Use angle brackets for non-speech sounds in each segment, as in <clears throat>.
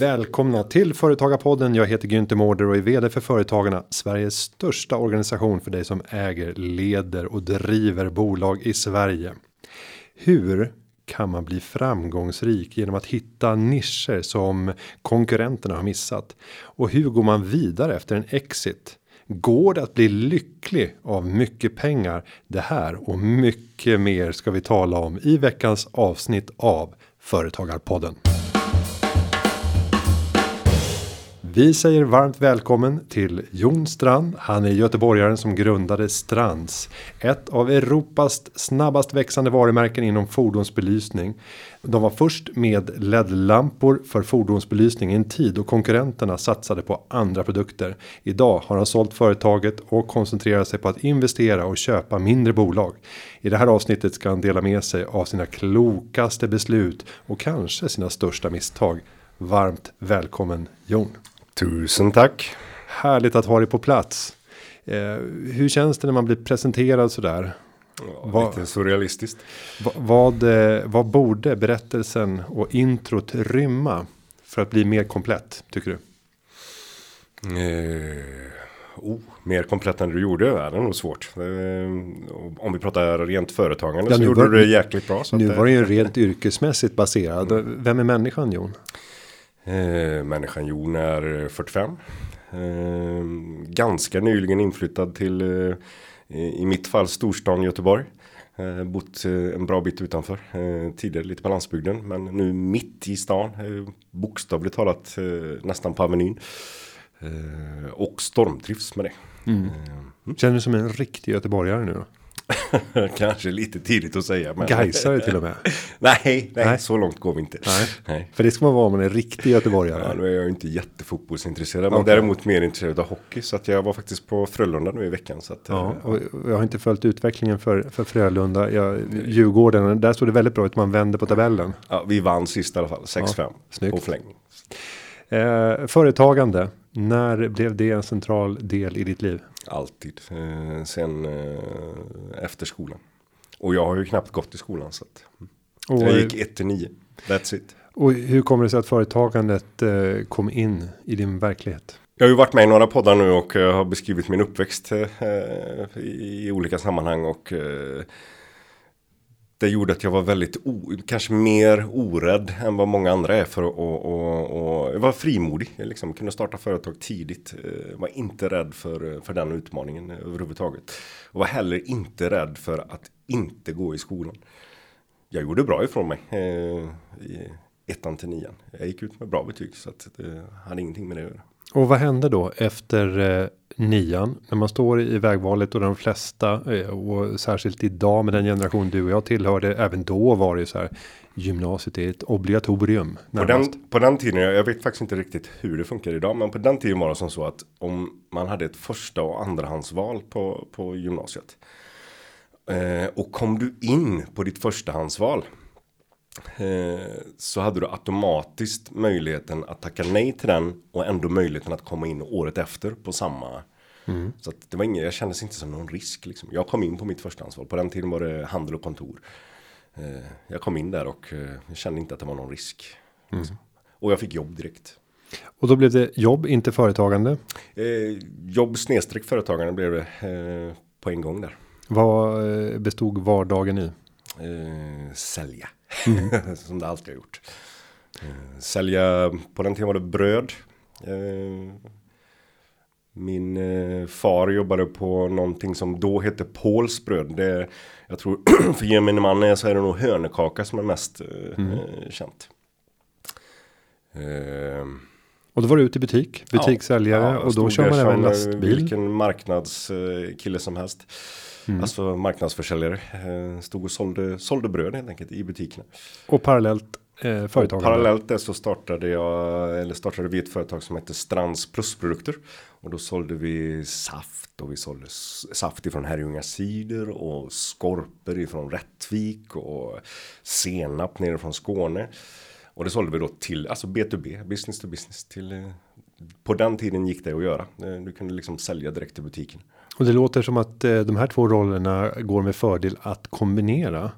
Välkomna till Företagarpodden. Jag heter Günther Mårder och är vd för Företagarna. Sveriges största organisation för dig som äger, leder och driver bolag i Sverige. Hur kan man bli framgångsrik genom att hitta nischer som konkurrenterna har missat? Och hur går man vidare efter en exit? Går det att bli lycklig av mycket pengar? Det här och mycket mer ska vi tala om i veckans avsnitt av Företagarpodden. Vi säger varmt välkommen till Jon Strand. Han är göteborgaren som grundade Strands. Ett av Europas snabbast växande varumärken inom fordonsbelysning. De var först med LED-lampor för fordonsbelysning i en tid då konkurrenterna satsade på andra produkter. Idag har han sålt företaget och koncentrerar sig på att investera och köpa mindre bolag. I det här avsnittet ska han dela med sig av sina klokaste beslut och kanske sina största misstag. Varmt välkommen Jon. Tusen tack. Härligt att ha dig på plats. Eh, hur känns det när man blir presenterad sådär? Ja, vad, lite surrealistiskt. Vad, vad, eh, vad borde berättelsen och introt rymma för att bli mer komplett tycker du? Eh, oh, mer komplett än du gjorde är det nog svårt. Eh, om vi pratar rent företagande ja, så gjorde du det jäkligt bra. nu var det ju rent yrkesmässigt baserad. Mm. Vem är människan Jon? Eh, människan Jon är 45. Eh, ganska nyligen inflyttad till, eh, i mitt fall, storstan Göteborg. Eh, bott eh, en bra bit utanför. Eh, tidigare lite på landsbygden. Men nu mitt i stan. Eh, bokstavligt talat nästan på Avenyn. och stormtrivs med det. Mm. Mm. Känner du som en riktig göteborgare nu då? <laughs> Kanske lite tidigt att säga. Men... Gaisare till och med. <laughs> nej, nej, nej, så långt går vi inte. Nej. nej. För det ska man vara om man är riktig göteborgare. Ja, nu är jag inte jättefotbollsintresserad. Men däremot mer intresserad av hockey. Så att jag var faktiskt på Frölunda nu i veckan. Så att, ja, eh, och jag har inte följt utvecklingen för, för Frölunda. Jag, Djurgården, där stod det väldigt bra ut. Man vände på tabellen. Ja, vi vann sist i alla fall. 6-5 ja, på förlängning. Eh, företagande. När blev det en central del i ditt liv? Alltid. Eh, sen eh, efter skolan. Och jag har ju knappt gått i skolan så att. Och, jag gick 1 till 9. That's it. Och hur kommer det sig att företagandet eh, kom in i din verklighet? Jag har ju varit med i några poddar nu och eh, har beskrivit min uppväxt eh, i olika sammanhang och eh, det gjorde att jag var väldigt, o, kanske mer orädd än vad många andra är för att och, och, och, jag var frimodig. Jag liksom kunde starta företag tidigt. Jag var inte rädd för, eh, för den utmaningen överhuvudtaget. Och var heller inte rädd för att inte gå i skolan. Jag gjorde bra ifrån mig eh, i ettan till nian. Jag gick ut med bra betyg så att det hade ingenting med det att göra. Och vad hände då efter eh, nian när man står i vägvalet och de flesta eh, och särskilt idag med den generation du och jag tillhörde även då var det så här gymnasiet är ett obligatorium. På den, på den tiden, jag vet faktiskt inte riktigt hur det funkar idag, men på den tiden var det som så att om man hade ett första och andrahandsval på, på gymnasiet eh, och kom du in på ditt förstahandsval så hade du automatiskt möjligheten att tacka nej till den och ändå möjligheten att komma in året efter på samma. Mm. Så det var inget, jag kändes inte som någon risk liksom. Jag kom in på mitt första ansvar. På den tiden var det handel och kontor. Eh, jag kom in där och eh, jag kände inte att det var någon risk. Mm. Liksom. Och jag fick jobb direkt. Och då blev det jobb, inte företagande? jobb snedstreck företagande blev det på en gång där. Vad bestod vardagen i? Sälja. Mm. <laughs> som det alltid har gjort. Eh, sälja, på den tiden var det bröd. Eh, min eh, far jobbade på någonting som då hette Pauls bröd. Det, jag tror <clears throat> för gemene man så är det nog hönekaka som är mest mm. känt. Och då var du ute i butik, butikssäljare ja, och då kör man även lastbil. Vilken marknadskille som helst. Mm. Alltså marknadsförsäljare. Eh, stod och sålde, sålde bröd helt enkelt i butikerna. Och parallellt eh, företagande. parallellt det så startade jag, eller startade vi ett företag som heter Strands plusprodukter. Och då sålde vi saft och vi sålde saft ifrån Herrljunga cider och skorper ifrån Rättvik och senap nere från Skåne. Och det sålde vi då till, alltså B2B, business to business. Till, eh, på den tiden gick det att göra. Eh, du kunde liksom sälja direkt till butiken. Och det låter som att eh, de här två rollerna går med fördel att kombinera.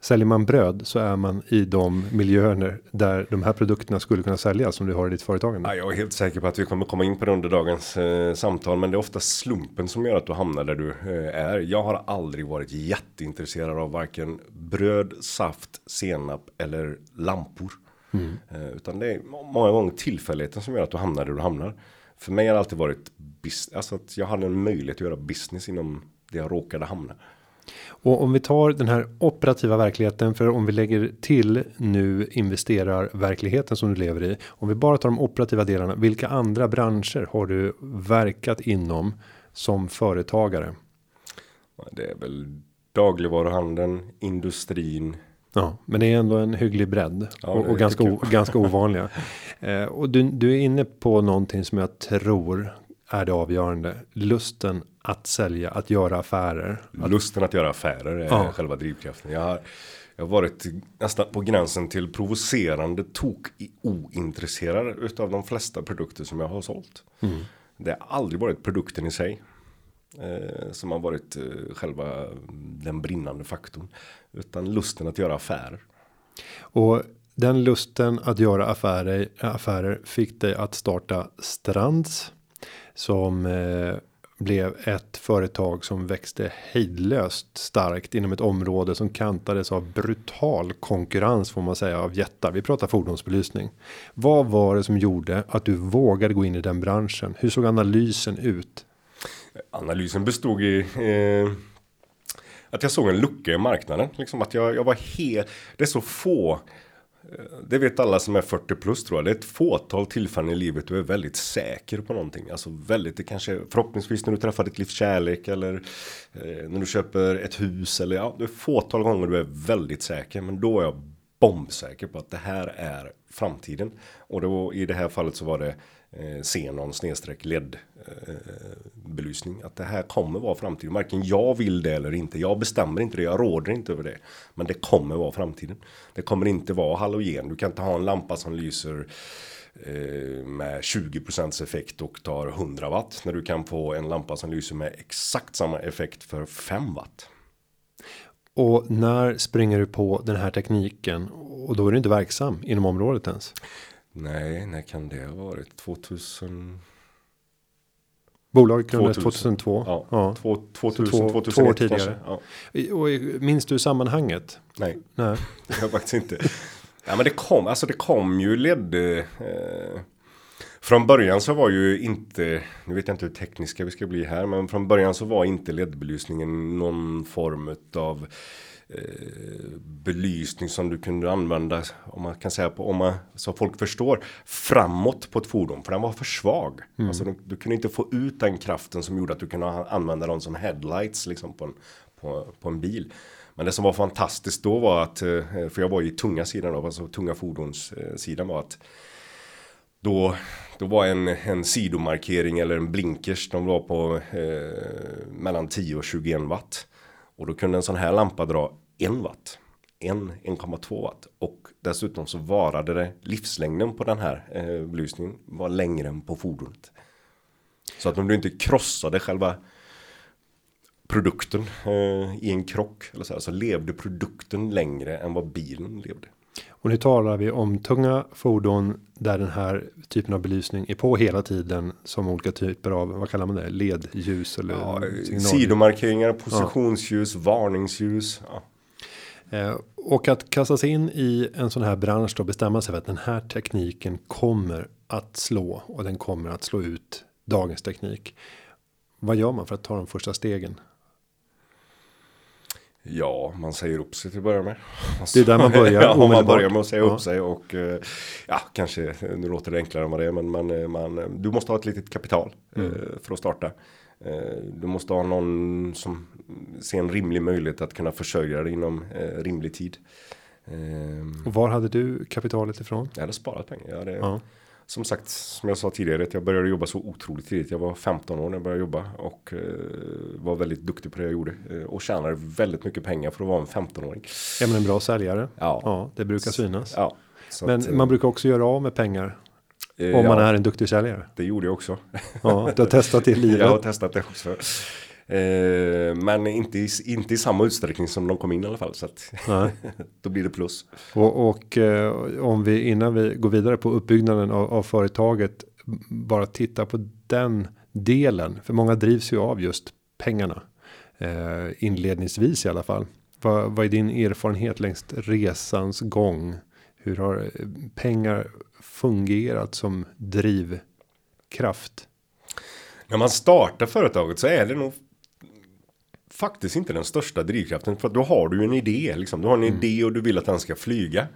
Säljer man bröd så är man i de miljöer där de här produkterna skulle kunna säljas som du har i ditt företagande. Ja, jag är helt säker på att vi kommer komma in på det under dagens eh, samtal. Men det är ofta slumpen som gör att du hamnar där du eh, är. Jag har aldrig varit jätteintresserad av varken bröd, saft, senap eller lampor. Mm. Eh, utan det är många gånger tillfälligheten som gör att du hamnar där du hamnar. För mig har det alltid varit alltså att jag hade en möjlighet att göra business inom det jag råkade hamna. Och om vi tar den här operativa verkligheten för om vi lägger till nu investerar verkligheten som du lever i. Om vi bara tar de operativa delarna. Vilka andra branscher har du verkat inom som företagare? Det är väl dagligvaruhandeln, industrin. Ja, men det är ändå en hygglig bredd ja, och, och ganska, o, ganska <laughs> ovanliga. Eh, och du, du är inne på någonting som jag tror är det avgörande. Lusten att sälja, att göra affärer. Lusten att göra affärer är ja. själva drivkraften. Jag har, jag har varit nästan på gränsen till provocerande tok ointresserad utav de flesta produkter som jag har sålt. Mm. Det har aldrig varit produkten i sig. Eh, som har varit eh, själva den brinnande faktorn. Utan lusten att göra affärer. Och den lusten att göra affärer, affärer fick dig att starta Strands. Som eh, blev ett företag som växte hejdlöst starkt inom ett område som kantades av brutal konkurrens får man säga av jättar. Vi pratar fordonsbelysning. Vad var det som gjorde att du vågade gå in i den branschen? Hur såg analysen ut? Analysen bestod i eh, att jag såg en lucka i marknaden, liksom att jag, jag var helt. Det är så få eh, det vet alla som är 40 plus tror jag. Det är ett fåtal tillfällen i livet du är väldigt säker på någonting. Alltså väldigt, det kanske förhoppningsvis när du träffar ditt livs kärlek eller eh, när du köper ett hus eller ja, det är fåtal gånger du är väldigt säker. Men då är jag bombsäker på att det här är framtiden. Och då, i det här fallet så var det eh, Xenon snedstreck LED eh, belysning. Att det här kommer vara framtiden. Varken jag vill det eller inte. Jag bestämmer inte det. Jag råder inte över det. Men det kommer vara framtiden. Det kommer inte vara halogen. Du kan inte ha en lampa som lyser eh, med 20% effekt och tar 100 watt. När du kan få en lampa som lyser med exakt samma effekt för 5 watt. Och när springer du på den här tekniken och då är du inte verksam inom området ens? Nej, när kan det ha varit? 2000? Bolaget grundades 2002. Ja, ja. 2000, 2000 två, år tidigare. Ja. Och minns du sammanhanget? Nej, Nej. <laughs> jag faktiskt inte. Ja, men det kom, alltså det kom ju led. Eh, från början så var ju inte, nu vet jag inte hur tekniska vi ska bli här, men från början så var inte ledbelysningen någon form av Eh, belysning som du kunde använda om man kan säga på om man så folk förstår framåt på ett fordon för den var för svag. Mm. Alltså du, du, kunde inte få ut den kraften som gjorde att du kunde använda dem som headlights liksom på en, på, på en bil. Men det som var fantastiskt då var att, eh, för jag var i tunga sidan då, alltså tunga fordonssidan var att då, då var en, en sidomarkering eller en blinkers, de var på eh, mellan 10 och 21 watt. Och då kunde en sån här lampa dra en watt. en 1,2 watt. Och dessutom så varade det livslängden på den här eh, belysningen var längre än på fordonet. Så att om du inte krossade själva produkten eh, i en krock eller så, här, så levde produkten längre än vad bilen levde. Och nu talar vi om tunga fordon där den här typen av belysning är på hela tiden som olika typer av vad kallar man det ledljus eller ja, sidomarkeringar, positionsljus, ja. varningsljus. Ja. Eh, och att kasta sig in i en sån här bransch då bestämma sig för att den här tekniken kommer att slå och den kommer att slå ut dagens teknik. Vad gör man för att ta de första stegen? Ja, man säger upp sig till att börja med. det är där man <laughs> börjar. ja, man börjar med att säga ja. upp sig och eh, ja, kanske nu låter det enklare än vad det är, men man, eh, man, du måste ha ett litet kapital mm. för att starta. Du måste ha någon som ser en rimlig möjlighet att kunna försörja dig inom rimlig tid. Och var hade du kapitalet ifrån? Jag hade sparat pengar. Jag hade, ja som sagt, som jag sa tidigare, att jag började jobba så otroligt tidigt. Jag var 15 år när jag började jobba och eh, var väldigt duktig på det jag gjorde. Eh, och tjänade väldigt mycket pengar för att vara en 15-åring. Ja men en bra säljare. Ja. ja det brukar synas. Ja, men att, man brukar också göra av med pengar. Eh, om man är en duktig säljare. Det gjorde jag också. Ja, du har testat det i livet. <laughs> Jag har testat det också. Eh, men inte i, inte i samma utsträckning som de kom in i alla fall. Så att <laughs> då blir det plus. Och, och eh, om vi innan vi går vidare på uppbyggnaden av, av företaget. Bara titta på den delen. För många drivs ju av just pengarna. Eh, inledningsvis i alla fall. Vad, vad är din erfarenhet längs resans gång? Hur har eh, pengar fungerat som drivkraft? När man startar företaget så är det nog faktiskt inte den största drivkraften. För då har du en idé. Liksom. Du har en mm. idé och du vill att den ska flyga.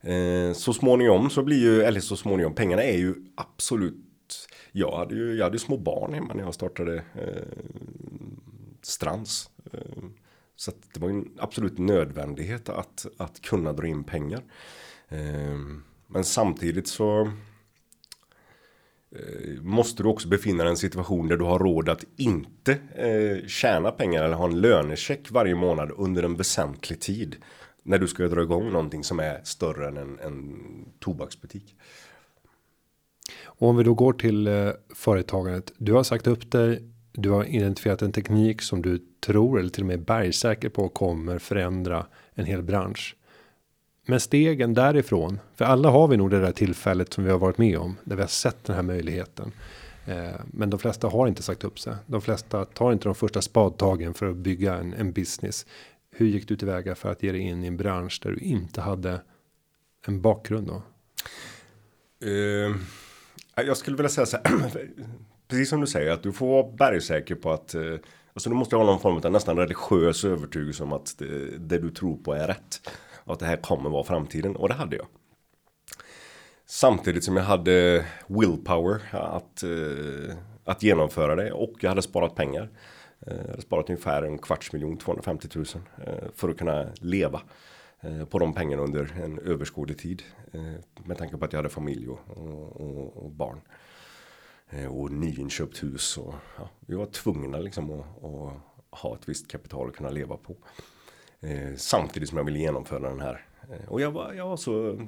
Eh, så småningom så blir ju, eller så småningom, pengarna är ju absolut. Jag hade ju, jag hade små barn hemma när jag startade eh, Strands. Eh, så det var en absolut nödvändighet att, att kunna dra in pengar. Eh, men samtidigt så Eh, måste du också befinna dig i en situation där du har råd att inte eh, tjäna pengar eller ha en lönecheck varje månad under en väsentlig tid. När du ska dra igång någonting som är större än en, en tobaksbutik. Och om vi då går till eh, företagandet. Du har sagt upp dig. Du har identifierat en teknik som du tror eller till och med är bergsäker på kommer förändra en hel bransch. Men stegen därifrån, för alla har vi nog det där tillfället som vi har varit med om, där vi har sett den här möjligheten. Eh, men de flesta har inte sagt upp sig. De flesta tar inte de första spadtagen för att bygga en, en business. Hur gick du tillväga för att ge dig in i en bransch där du inte hade en bakgrund då? Uh, jag skulle vilja säga så här. <clears throat> precis som du säger att du får vara bergsäker på att eh, alltså du måste ha någon form av nästan religiös övertygelse om att det, det du tror på är rätt. Och att det här kommer vara framtiden. Och det hade jag. Samtidigt som jag hade willpower att, eh, att genomföra det. Och jag hade sparat pengar. Eh, jag hade sparat ungefär en kvarts miljon, 250 000. Eh, för att kunna leva eh, på de pengarna under en överskådlig tid. Med tanke på att jag hade familj och, och, och barn. Och nyinköpt hus. Och, ja, vi var tvungna liksom att, att ha ett visst kapital att kunna leva på. Eh, samtidigt som jag ville genomföra den här. Eh, och jag var, jag var så,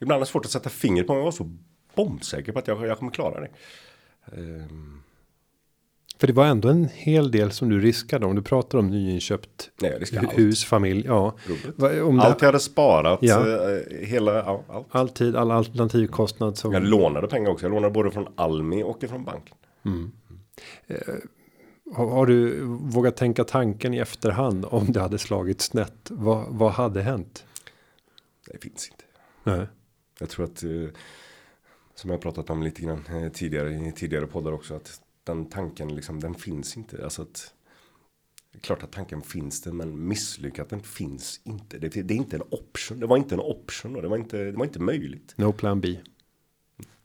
ibland är det svårt att sätta fingret på, men jag var så bombsäker på att jag, jag kommer klara det. Eh, för det var ändå en hel del som du riskade om du pratar om nyinköpt Nej, hus, familj. Ja. Om allt jag hade sparat, ja. Eh, hela, ja, allt. Alltid, all alternativkostnad. Som... Jag lånade pengar också, jag lånade både från Almi och från banken. Mm. Har, du vågat tänka tanken i efterhand om det hade slagit snett? Vad, vad hade hänt? Det finns inte. Nej. Jag tror att eh, som jag pratat om lite grann eh, tidigare i tidigare poddar också att den tanken liksom den finns inte. Alltså att klart att tanken finns det men misslyckat den finns inte. Det, det, är inte en option. Det var inte en option och det var inte, det var inte möjligt. No plan B.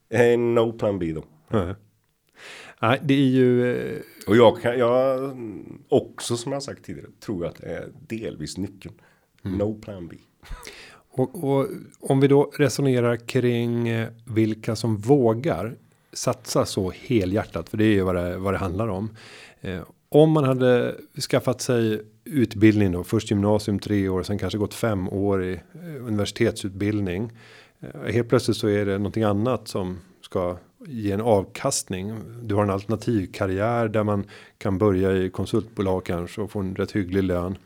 Eh, no plan B då. Nej. Nej, det är ju. Eh, och jag kan, jag också som jag sagt tidigare, tror att det är delvis nyckeln. Mm. No plan B. Och, och, om vi då resonerar kring eh, vilka som vågar satsa så helhjärtat, för det är ju vad det, vad det handlar om. Eh, om man hade skaffat sig utbildning då, först gymnasium tre år, sen kanske gått fem år i eh, universitetsutbildning. Eh, helt plötsligt så är det någonting annat som ska ge en avkastning. Du har en alternativ karriär där man kan börja i konsultbolag kanske och få en rätt hygglig lön.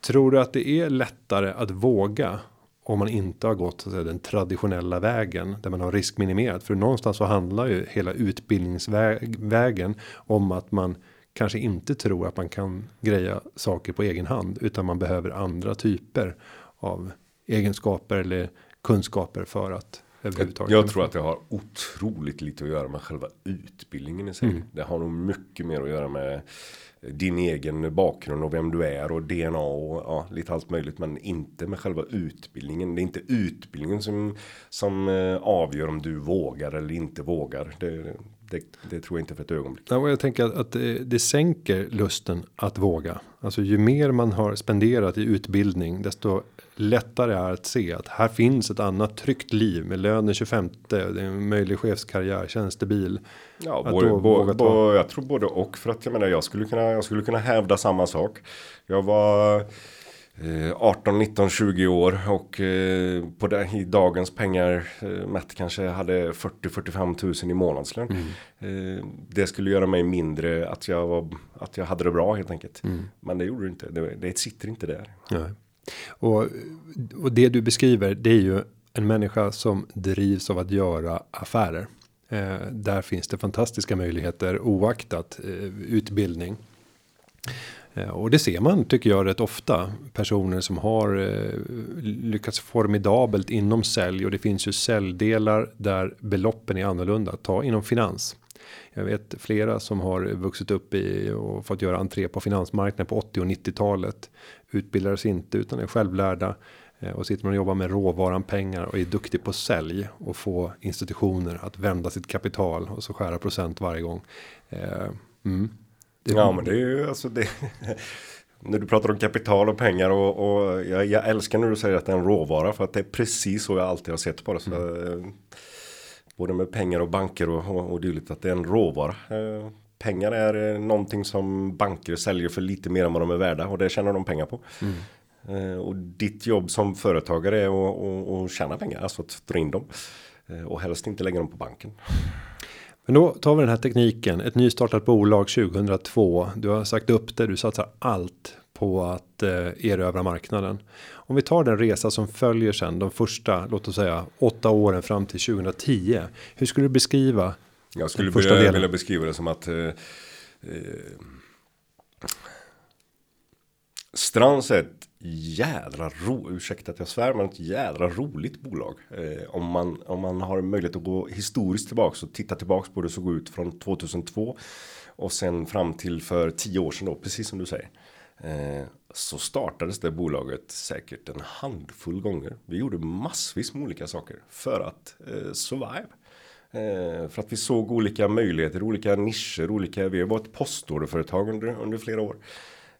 Tror du att det är lättare att våga om man inte har gått så att säga, den traditionella vägen där man har riskminimerat för någonstans så handlar ju hela utbildningsvägen om att man kanske inte tror att man kan greja saker på egen hand utan man behöver andra typer av egenskaper eller kunskaper för att överhuvudtaget. Jag, tror att det har otroligt lite att göra med själva utbildningen i sig. Mm. Det har nog mycket mer att göra med din egen bakgrund och vem du är och DNA och ja, lite allt möjligt. Men inte med själva utbildningen. Det är inte utbildningen som, som eh, avgör om du vågar eller inte vågar. Det, det, det, tror jag inte för ett ögonblick. Ja, jag tänker att, att det, det, sänker lusten att våga. Alltså ju mer man har spenderat i utbildning desto lättare är att se att här finns ett annat tryggt liv med lönen 25 det är en möjlig chefskarriär tjänstebil. Ja, både, både, både, jag tror både och för att jag menar jag skulle kunna jag skulle kunna hävda samma sak. Jag var 18, 19, 20 år och eh, på det, i dagens pengar eh, mätt kanske hade 40-45 tusen i månadslön. Mm. Eh, det skulle göra mig mindre att jag, var, att jag hade det bra helt enkelt. Mm. Men det gjorde det inte, det, det sitter inte där. Nej. Och, och det du beskriver det är ju en människa som drivs av att göra affärer. Eh, där finns det fantastiska möjligheter oaktat eh, utbildning. Eh, och det ser man tycker jag rätt ofta personer som har eh, lyckats formidabelt inom sälj och det finns ju säljdelar där beloppen är annorlunda. Ta inom finans. Jag vet flera som har vuxit upp i och fått göra entré på finansmarknaden på 80 och 90-talet. Utbildades inte utan är självlärda eh, och sitter man och jobbar med råvaran pengar och är duktig på sälj och få institutioner att vända sitt kapital och så skära procent varje gång. Mm. Ja, men det är ju alltså det. när du pratar om kapital och pengar och, och jag, jag, älskar när du säger att det är en råvara för att det är precis så jag alltid har sett på det. Så, mm. Eh, både med pengar och banker och, och, och dylikt att det är en råvara. Eh, pengar är eh, någonting som banker säljer för lite mer än vad de är värda och det tjänar de pengar på. Mm. Och ditt jobb som företagare är att tjäna pengar, alltså att dra in dem. Och helst inte lägga dem på banken. Men då tar vi den här tekniken, ett nystartat bolag 2002. Du har sagt upp det, du satsar allt på att eh, erövra marknaden. Om vi tar den resa som följer sen de första, låt oss säga åtta åren fram till 2010. Hur skulle du beskriva? Jag skulle första vilja, vilja beskriva det som att eh, eh, Strands är ett jädra ro, ursäkta att jag svär, men ett jädra roligt bolag. Eh, om, man, om man har möjlighet att gå historiskt tillbaka och titta tillbaka på det såg ut från 2002 och sen fram till för tio år sedan då, precis som du säger. Eh, så startades det bolaget säkert en handfull gånger. Vi gjorde massvis med olika saker för att eh, survive. Eh, för att vi såg olika möjligheter, olika nischer, olika, vi har varit postorderföretag under, under flera år.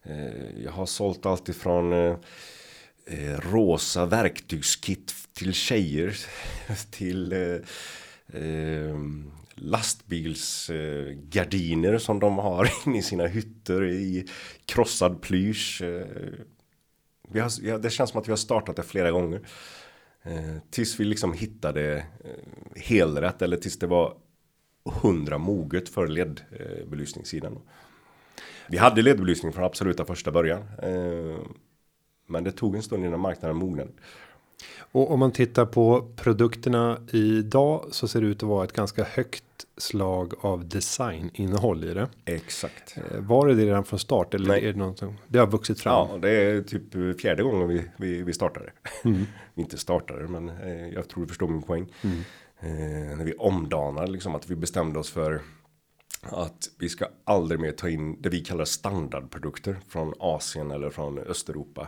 Eh, jag har sålt allt ifrån eh, eh, rosa verktygskit till tjejer <laughs> till eh, eh, lastbilsgardiner som de har <laughs> inne i sina hytter i krossad plysch. Eh, vi har, ja, det känns som att vi har startat det flera gånger. Eh, tills vi liksom hittade eh, helrätt eller tills det var hundra moget för ledbelysningssidan. Vi hade ledbelysning från absoluta första början. Men det tog en stund innan marknaden mognade. Och om man tittar på produkterna idag så ser det ut att vara ett ganska högt slag av designinnehåll i det. Exakt. Eh, var det det redan från start eller Nej. är det något det har vuxit fram? Ja, det är typ fjärde gången vi, vi, vi startade. Mm. <laughs> Inte startade, men eh, jag tror du förstår min poäng. Mm. Eh, när vi omdanar liksom att vi bestämde oss för att vi ska aldrig mer ta in det vi kallar standardprodukter från Asien eller från Östeuropa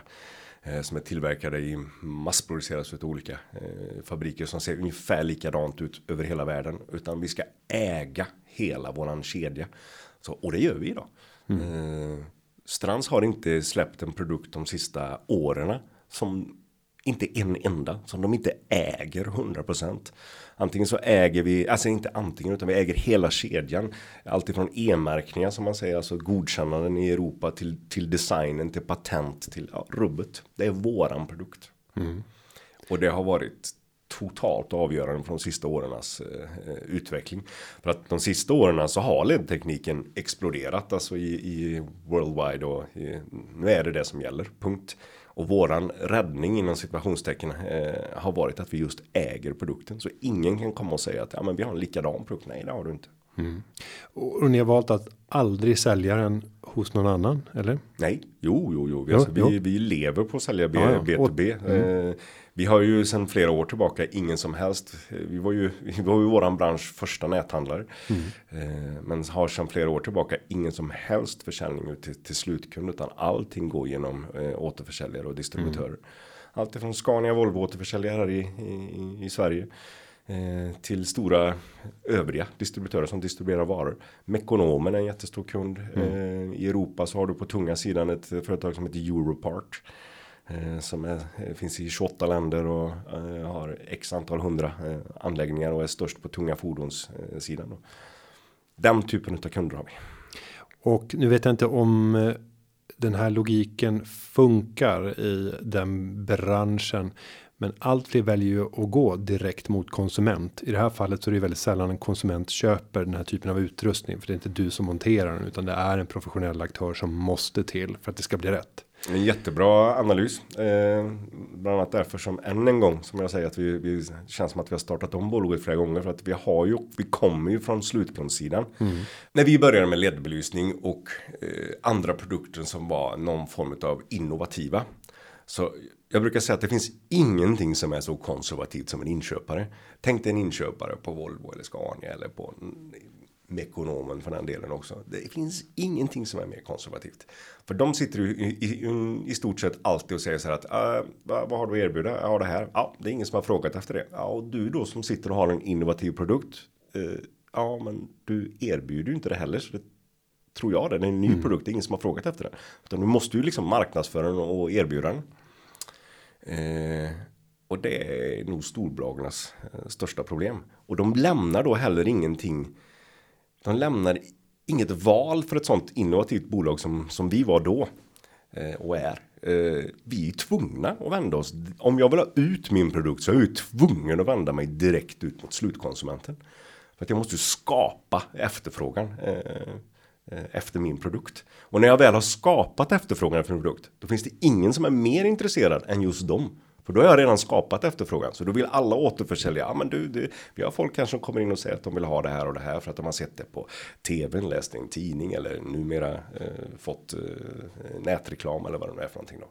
som är tillverkade i massproduceras av olika eh, fabriker som ser ungefär likadant ut över hela världen utan vi ska äga hela våran kedja så och det gör vi idag. Mm. Eh, Strands har inte släppt en produkt de sista åren som inte en enda som de inte äger 100%. Antingen så äger vi, alltså inte antingen utan vi äger hela kedjan. Alltifrån e-märkningar som man säger, alltså godkännanden i Europa till, till designen, till patent, till ja, rubbet. Det är våran produkt. Mm. Och det har varit totalt avgörande från de sista årens eh, utveckling. För att de sista åren så har ledtekniken exploderat alltså i, i worldwide och i, nu är det det som gäller. Punkt. Och våran räddning inom situationstecken eh, har varit att vi just äger produkten. Så ingen kan komma och säga att ja, men vi har en likadan produkt. Nej, det har du inte. Mm. Och, och ni har valt att aldrig sälja den hos någon annan, eller? Nej, jo, jo, jo. Vi, jo, alltså, jo. vi, vi lever på att sälja B, ja, ja. B2B. Mm. Eh, vi har ju sedan flera år tillbaka ingen som helst. Vi var ju, <laughs> vi var ju våran bransch första näthandlare. Mm. Eh, men har sedan flera år tillbaka ingen som helst försäljning ut till, till slutkund. Utan allting går genom eh, återförsäljare och distributörer. Mm. Allt från Scania Volvo återförsäljare här i, i, i Sverige. Eh, till stora övriga distributörer som distribuerar varor. Mekonomen är en jättestor kund. Mm. Eh, I Europa så har du på tunga sidan ett företag som heter Europart. Eh, som är, finns i 28 länder och har x antal hundra anläggningar och är störst på tunga fordonssidan. Den typen av kunder har vi. Och nu vet jag inte om den här logiken funkar i den branschen. Men allt fler väljer ju att gå direkt mot konsument. I det här fallet så är det väldigt sällan en konsument köper den här typen av utrustning. För det är inte du som monterar den utan det är en professionell aktör som måste till för att det ska bli rätt. En jättebra analys. Eh, bland annat därför som än en gång som jag säger att vi, vi känns som att vi har startat om bolaget flera gånger för att vi har ju vi kommer ju från slutkundssidan. Mm. När vi började med ledbelysning och eh, andra produkter som var någon form av innovativa. Så jag brukar säga att det finns ingenting som är så konservativt som en inköpare. Tänk dig en inköpare på Volvo eller Scania eller på Mekonomen för den delen också. Det finns ingenting som är mer konservativt. För de sitter ju i, i, i stort sett alltid och säger så här att äh, vad, vad, har du att erbjuda? Ja, det här. Ja, det är ingen som har frågat efter det. Ja, och du då som sitter och har en innovativ produkt. Eh, ja, men du erbjuder ju inte det heller. Så det tror jag det. Det är en ny mm. produkt. Det är ingen som har frågat efter den. Utan du måste ju liksom marknadsföra den och erbjuda den. Eh, och det är nog storbolagens eh, största problem. Och de lämnar då heller ingenting de lämnar inget val för ett sånt innovativt bolag som, som vi var då eh, och är. Eh, vi är tvungna att vända oss. Om jag vill ha ut min produkt så är jag tvungen att vända mig direkt ut mot slutkonsumenten. För att jag måste skapa efterfrågan eh, eh, efter min produkt. Och när jag väl har skapat efterfrågan för en produkt, då finns det ingen som är mer intresserad än just dem. För då har jag redan skapat efterfrågan. Så då vill alla återförsälja. Ja men du, du, vi har folk kanske som kommer in och säger att de vill ha det här och det här. För att de har sett det på tv, läst i en tidning eller numera eh, fått eh, nätreklam eller vad det nu är för någonting då.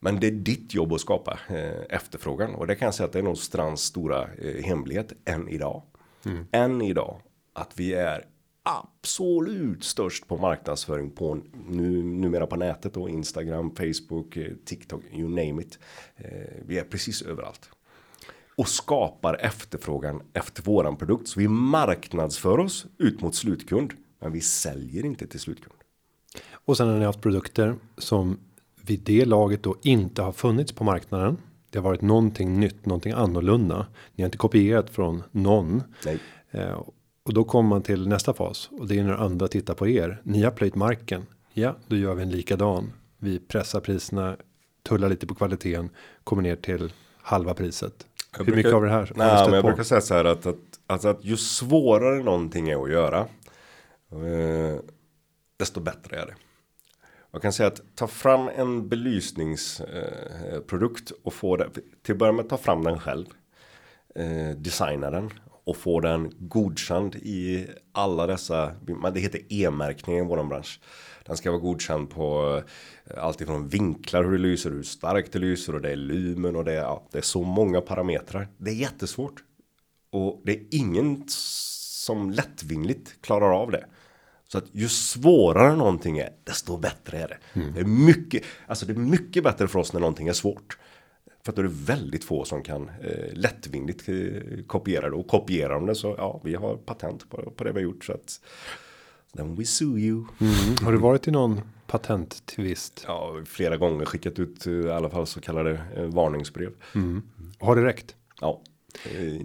Men det är ditt jobb att skapa eh, efterfrågan. Och det kan jag säga att det är nog Strands stora eh, hemlighet än idag. Mm. Än idag. Att vi är absolut störst på marknadsföring på nu, numera på nätet då Instagram, Facebook, eh, TikTok, you name it. Eh, vi är precis överallt. Och skapar efterfrågan efter våran produkt. Så vi marknadsför oss ut mot slutkund. Men vi säljer inte till slutkund. Och sen har ni haft produkter som vid det laget då inte har funnits på marknaden. Det har varit någonting nytt, någonting annorlunda. Ni har inte kopierat från någon. Nej. Och då kommer man till nästa fas och det är när andra tittar på er. Ni har plöjt marken. Ja, då gör vi en likadan. Vi pressar priserna, tullar lite på kvaliteten, kommer ner till halva priset. Jag Hur brukar, mycket av det här? Nej, men jag på? brukar säga så här att, att, alltså att ju svårare någonting är att göra. Eh, desto bättre är det. Jag kan säga att ta fram en belysningsprodukt eh, och få det. Till att börja med ta fram den själv. Eh, designa den och få den godkänd i alla dessa, det heter e-märkning i våran bransch. Den ska vara godkänd på eh, allt ifrån vinklar hur det lyser, hur starkt det lyser och det är lumen och det är, ja, det är så många parametrar. Det är jättesvårt. Och det är ingen som lättvindigt klarar av det. Så att ju svårare någonting är, desto bättre är det. Mm. Det är mycket, alltså det är mycket bättre för oss när någonting är svårt. För att då är det väldigt få som kan eh, lättvindigt eh, kopiera det. Och kopierar de det så ja, vi har patent på, på det vi har gjort. Så att then we sue you. Mm. Har du varit i någon patenttvist? Ja, flera gånger skickat ut eh, i alla fall så kallade eh, varningsbrev. Mm. Har det räckt? Ja. Eh,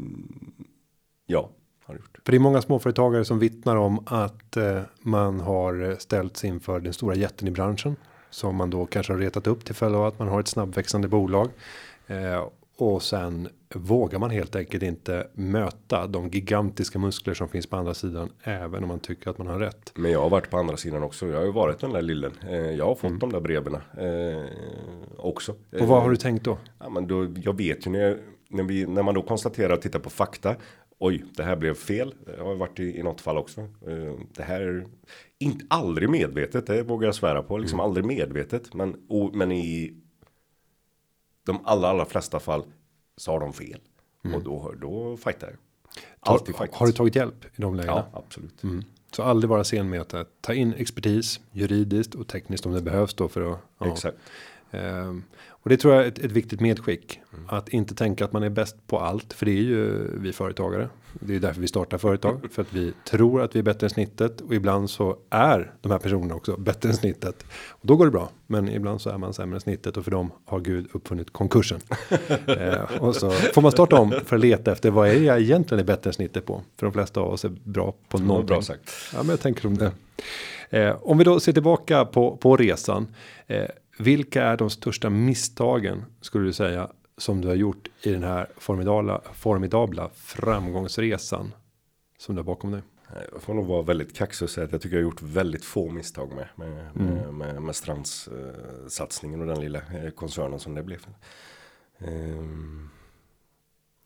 ja. Har det gjort. För det är många småföretagare som vittnar om att eh, man har ställts inför den stora jätten i branschen som man då kanske har retat upp till följd av att man har ett snabbväxande bolag Eh, och sen vågar man helt enkelt inte möta de gigantiska muskler som finns på andra sidan. Även om man tycker att man har rätt. Men jag har varit på andra sidan också. Jag har ju varit den där lillen. Eh, jag har fått mm. de där breven eh, också. Och vad har du tänkt då? Ja, men då jag vet ju när, jag, när, vi, när man då konstaterar och tittar på fakta. Oj, det här blev fel. Jag har varit i, i något fall också. Det här är inte aldrig medvetet. Det vågar jag svära på. Liksom mm. aldrig medvetet. Men, och, men i de allra, allra flesta fall så har de fel. Mm. Och då, då fightar jag. Alltid har, har du tagit hjälp i de lägena? Ja, absolut. Mm. Så aldrig vara sen med att ta in expertis juridiskt och tekniskt om det behövs då för att. Ja. Exakt. Ehm, och det tror jag är ett, ett viktigt medskick. Att inte tänka att man är bäst på allt. För det är ju vi företagare. Det är därför vi startar företag. <laughs> För att vi tror att vi är bättre än snittet. Och ibland så är de här personerna också bättre än snittet. Och då går det bra. Men ibland så är man sämre än snittet. Och för dem har Gud uppfunnit konkursen. <laughs> Ehm, och så får man starta om för att leta efter vad är jag egentligen är bättre än snittet på. För de flesta av oss är bra på någonting. bra sagt. Ja, men jag tänker om det. Eh, om vi då ser tillbaka på, på resan. Eh, vilka är de största misstagen skulle du säga som du har gjort i den här formidabla, formidabla framgångsresan som du har bakom dig? Jag får nog vara väldigt kaxig och säga att jag tycker jag har gjort väldigt få misstag med, med, Mm. med, med, med Strands eh, satsningen och den lilla eh, koncernen som det blev. Ehm,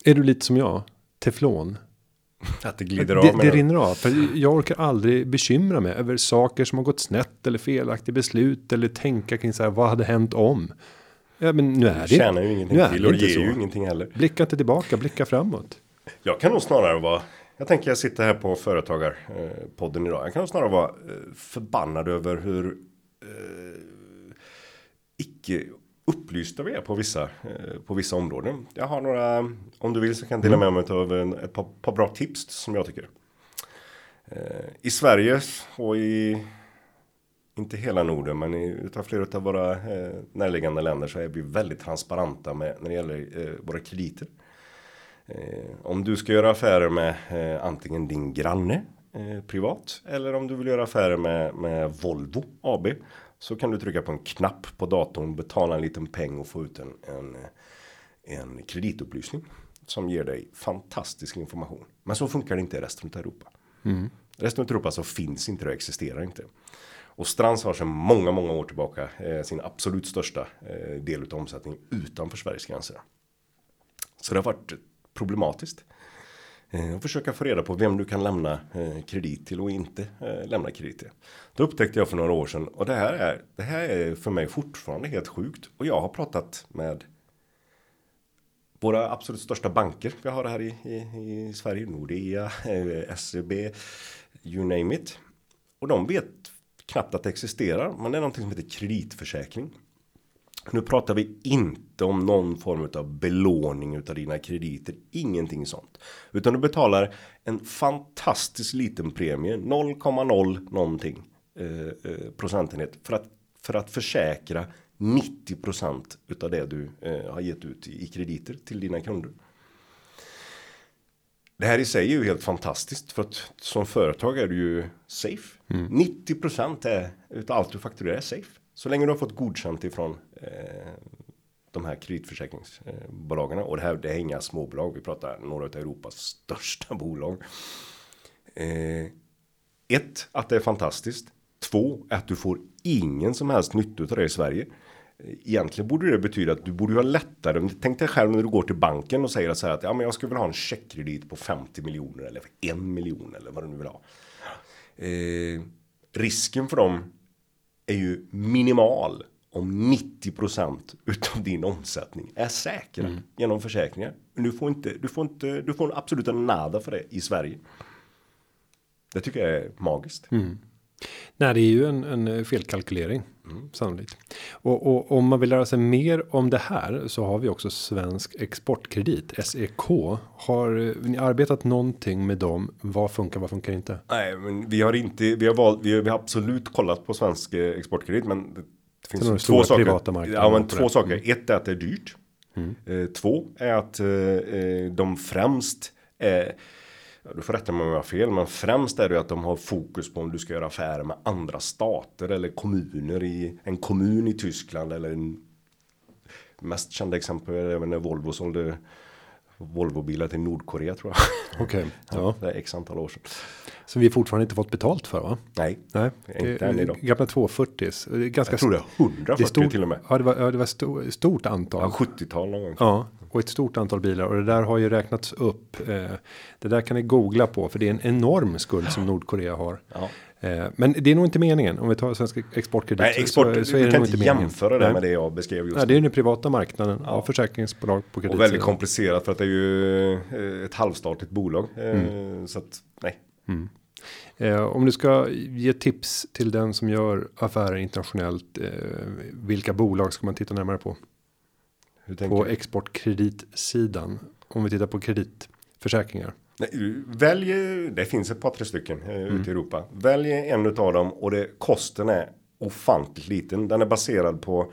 Är du lite som jag? Teflon? <laughs> att det glider det, av. det du? rinner av. För jag orkar aldrig bekymra mig över saker som har gått snett eller felaktiga beslut eller tänka kring så här vad hade hänt om? Ja, men nu är Det tjänar ju ingenting nu till och ger ju ingenting heller. Blicka inte tillbaka, blicka framåt. Jag kan nog snarare vara Jag tänker jag sitter här på företagarpodden idag. Jag kan nog snarare vara eh, förbannad över hur eh, icke upplysta vi är på vissa, eh, på vissa områden. Jag har några, om du vill så kan jag dela med mig av en, ett par, par bra tips som jag tycker. Eh, I Sverige och i, inte hela Norden, men utav flera av våra eh, närliggande länder så är vi väldigt transparenta med, när det gäller eh, våra krediter. Eh, om du ska göra affärer med eh, antingen din granne eh, privat eller om du vill göra affärer med, med Volvo AB så kan du trycka på en knapp på datorn, betala en liten peng och få ut en, en, en kreditupplysning som ger dig fantastisk information. Men så funkar det inte i resten av Europa. Resten av Europa så finns inte det och existerar inte. Och Strands har sedan många, många år tillbaka eh, sin absolut största eh, del av omsättningen utanför Sveriges gränser. Så det har varit problematiskt. Eh, och försöka få reda på vem du kan lämna eh, kredit till och inte eh, lämna kredit till. Då upptäckte jag för några år sedan och det här är, det här är för mig fortfarande helt sjukt. Och jag har pratat med våra absolut största banker vi har här i, i, i Sverige. Nordea, eh, SEB, you name it. Och de vet knappt att det existerar. Men det är någonting som heter kreditförsäkring. Nu pratar vi inte om någon form av belåning utav dina krediter. Ingenting sånt. Utan du betalar en fantastiskt liten premie. 0,0 någonting eh, eh, procentenhet. För att, för att försäkra 90% utav det du eh, har gett ut i, i krediter till dina kunder. Det här i sig är ju helt fantastiskt för att som företag är du ju safe. 90% är utav allt du fakturerar är safe. Så länge du har fått godkänt ifrån eh, de här kreditförsäkringsbolagen. Och det här det är inga småbolag. Vi pratar några av Europas största <laughs> bolag. Eh, ett, att det är fantastiskt. Två, att du får ingen som helst nytta av det i Sverige. Egentligen borde det betyda att du borde ha lättare. Tänk dig själv när du går till banken och säger så här att ja, men jag skulle vilja ha en checkkredit på 50 miljoner eller en miljon eller vad du nu vill ha. Eh, risken för dem är ju minimal om 90% utav din omsättning är säkra genom försäkringar. Du får inte, du får inte, du får absolut en nada för det i Sverige. Det tycker jag är magiskt. Nej, det är ju en, en felkalkylering sannolikt. Och, och om man vill lära sig mer om det här så har vi också Svensk Exportkredit SEK. Har ni arbetat någonting med dem? Vad funkar? Vad funkar inte? Nej, men vi har inte, vi har valt, vi har, vi har absolut kollat på svensk exportkredit, men det, det finns du två saker. privata marknader Ja, men två det. Mm. saker. Ett är att det är dyrt. Eh, två är att eh, eh, de främst är du får rätta mig om jag har fel, men främst är det att de har fokus på om du ska göra affärer med andra stater eller kommuner i en kommun i Tyskland eller en mest kända exempel är när Volvo sålde Volvo-bilar till Nordkorea tror jag. <laughs> Okej, ja. Det är x antal år sedan. Så vi fortfarande inte fått betalt för va? Nej, Nej, Inte än idag. Gamla 240 det är ganska jag tror det är 140 det stort, till och med. Ja, det var, ja, det var sto, stort antal. Ja, 70-tal någon gång. Ja, och ett stort antal bilar och det där har ju räknats upp. Eh, det där kan ni googla på för det är en enorm skuld som Nordkorea har. Ja. Eh, men det är nog inte meningen om vi tar svensk exportkredit. Nej, export, så, så är du det kan inte meningen. jämföra det med det jag beskrev just Nej, det är den privata marknaden av försäkringsbolag på kredit. Och väldigt komplicerat för att det är ju eh, ett halvstatligt bolag. Eh, Så att, nej. Eh, om du ska ge tips till den som gör affärer internationellt. Eh, vilka bolag ska man titta närmare på? På exportkreditsidan. Om vi tittar på kreditförsäkringar. Nej, välj, det finns ett par tre stycken eh, Mm. ute i Europa. Välj en utav dem och det, kosten är ofantligt liten. Den är baserad på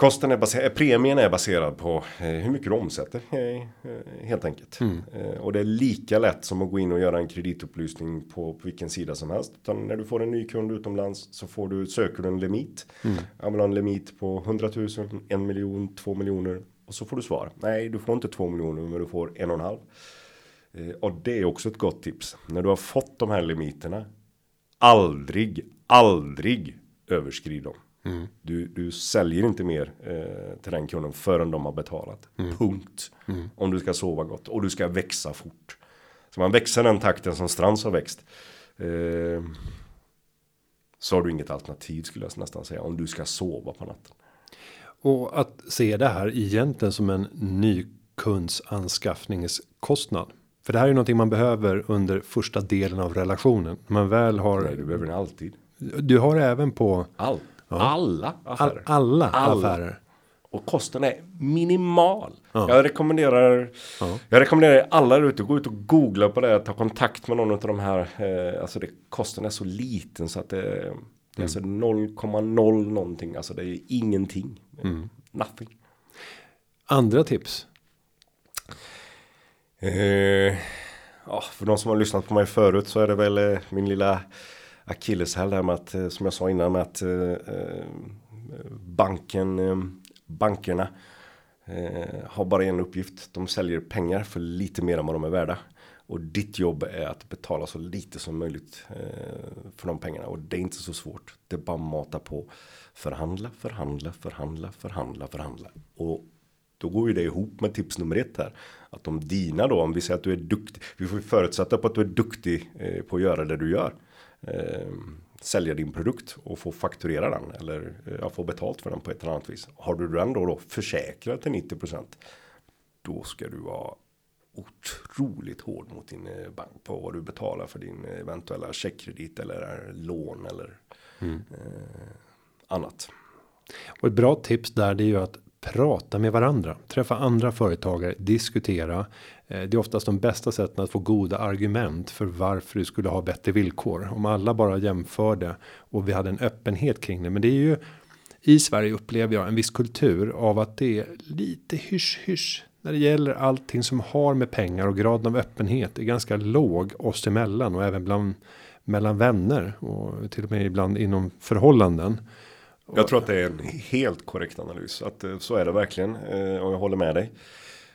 Kosten är baserad, premien är baserad på eh, hur mycket du omsätter eh, eh, helt enkelt. Mm. Eh, och det är lika lätt som att gå in och göra en kreditupplysning på, på vilken sida som helst. Utan när du får en ny kund utomlands så får du, söker du en limit. Jag vill ha en limit på 100 000, en miljon, två miljoner. Och så får du svar. Nej, du får inte två miljoner men du får en och en halv. Eh, och det är också ett gott tips. När du har fått de här limiterna. Aldrig, aldrig överskrid dem. Du, du säljer inte mer eh, till den kunden förrän de har betalat. Punkt. Om du ska sova gott. Och du ska växa fort. Så man växer den takten som Strands har växt. Eh, så har du inget alternativ skulle jag nästan säga. Om du ska sova på natten. Och att se det här egentligen som en ny kundsanskaffningskostnad. För det här är ju någonting man behöver under första delen av relationen. Man väl har. Nej, du behöver den alltid. Du har även på Allt. Alla all, affärer. alla, Alla. affärer. Och kosten är minimal. Ja. Jag rekommenderar Ja. Jag rekommenderar alla där ute gå ut och googla på det. Ta kontakt med någon av de här. Eh, alltså det, kosten är så liten så att det, det är alltså 0,0 någonting. Alltså det är ingenting. Nothing. Andra tips. Eh, ja, för de som har lyssnat på mig förut så är det väl eh, min lilla akilleshäl där med att, eh, som jag sa innan med att eh, eh, banken, eh, bankerna eh, har bara en uppgift. De säljer pengar för lite mer än vad de är värda. Och ditt jobb är att betala så lite som möjligt eh, för de pengarna. Och det är inte så svårt. Det är bara mata på. Förhandla, förhandla, förhandla, förhandla, förhandla. Och då går ju det ihop med tips nummer ett här. Att om dina då, om vi säger att du är duktig. Vi får förutsätta på att du är duktig eh, på att göra det du gör. Eh, sälja din produkt och få fakturera den. Eller eh, få betalt för den på ett eller annat vis. Har du den då, då försäkrad till 90%. Då ska du vara otroligt hård mot din eh, bank på vad du betalar för din eventuella checkkredit eller eh, lån eller eh, annat. Och ett bra tips där det är ju att prata med varandra. Träffa andra företagare, diskutera. Eh, det är oftast de bästa sätten att få goda argument för varför du skulle ha bättre villkor. Om alla bara jämförde och vi hade en öppenhet kring det. Men det är ju i Sverige upplever jag en viss kultur av att det är lite hysch hysch. När det gäller allting som har med pengar och graden av öppenhet är ganska låg oss emellan och även bland mellan vänner och till och med ibland inom förhållanden. Jag tror att det är en helt korrekt analys. Att eh, så är det verkligen. Eh, och jag håller med dig.